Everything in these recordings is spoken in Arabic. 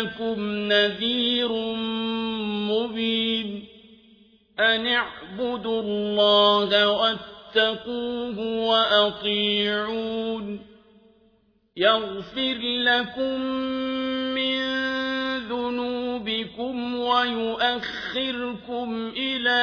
لكم نذير مبين أن اعبدوا الله واتقوه وأطيعون يغفر لكم من ذنوبكم ويؤخركم إلى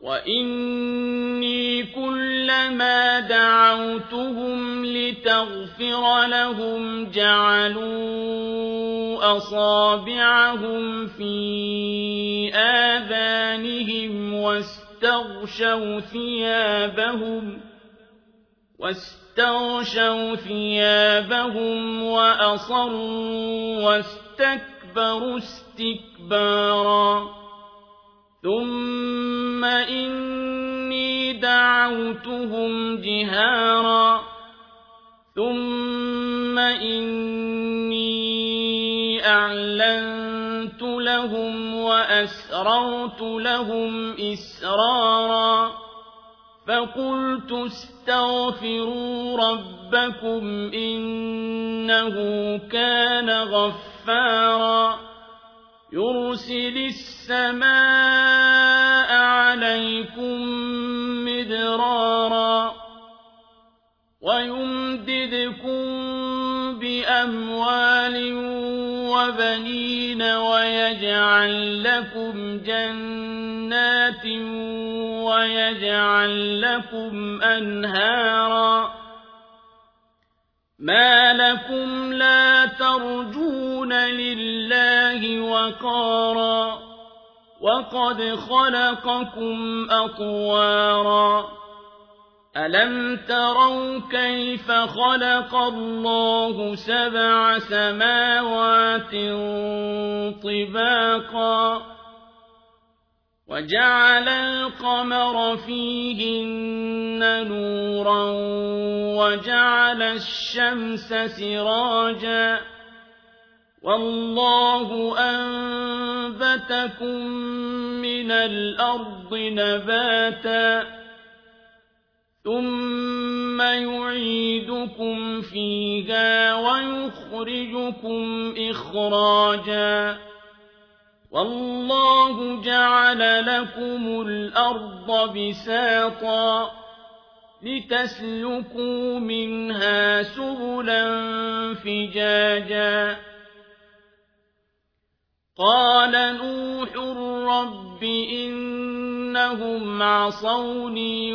وإني كلما دعوتهم لتغفر لهم جعلوا أصابعهم في آذانهم واستغشوا ثيابهم واستغشوا ثيابهم وأصروا واستكبروا استكبارا ثم إني دعوتهم جهارا ثم إني أعلنت لهم وأسررت لهم إسرارا فقلت استغفروا ربكم إنه كان غفارا يرسل السماء بأموال وبنين ويجعل لكم جنات ويجعل لكم أنهارا ما لكم لا ترجون لله وقارا وقد خلقكم أطوارا ألم تروا كيف خلق الله سبع سماوات طباقا وجعل القمر فيهن نورا وجعل الشمس سراجا والله أنبتكم من الأرض نباتا ثم يعيدكم فيها ويخرجكم إخراجا والله جعل لكم الأرض بساطا لتسلكوا منها سبلا فجاجا قال نوح رب إنهم عصوني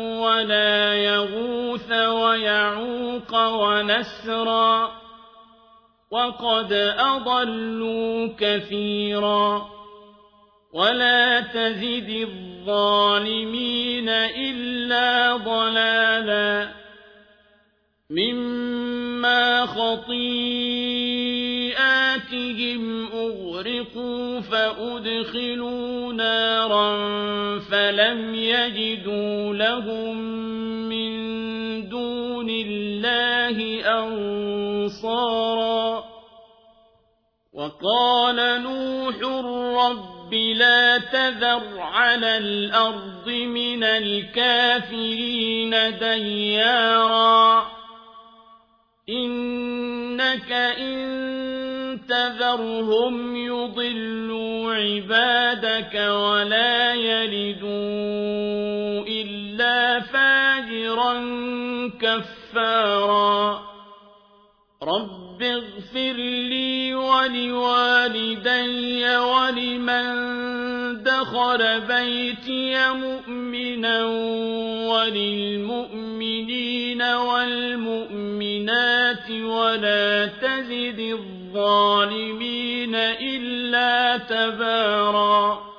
ولا يغوث ويعوق ونسرا وقد أضلوا كثيرا ولا تزد الظالمين إلا ضلالا مما خطيئاتهم أغرقوا فأدخلوا نارا فلم يجدوا لهم الله أنصارا. وقال نوح رب لا تذر على الأرض من الكافرين ديارا. إنك إن تذرهم يضلوا عبادك ولا يلدوا إلا فاجرا كفارا رب اغفر لي ولوالدي ولمن دخل بيتي مؤمنا وللمؤمنين والمؤمنات ولا تزد الظالمين إلا تباراً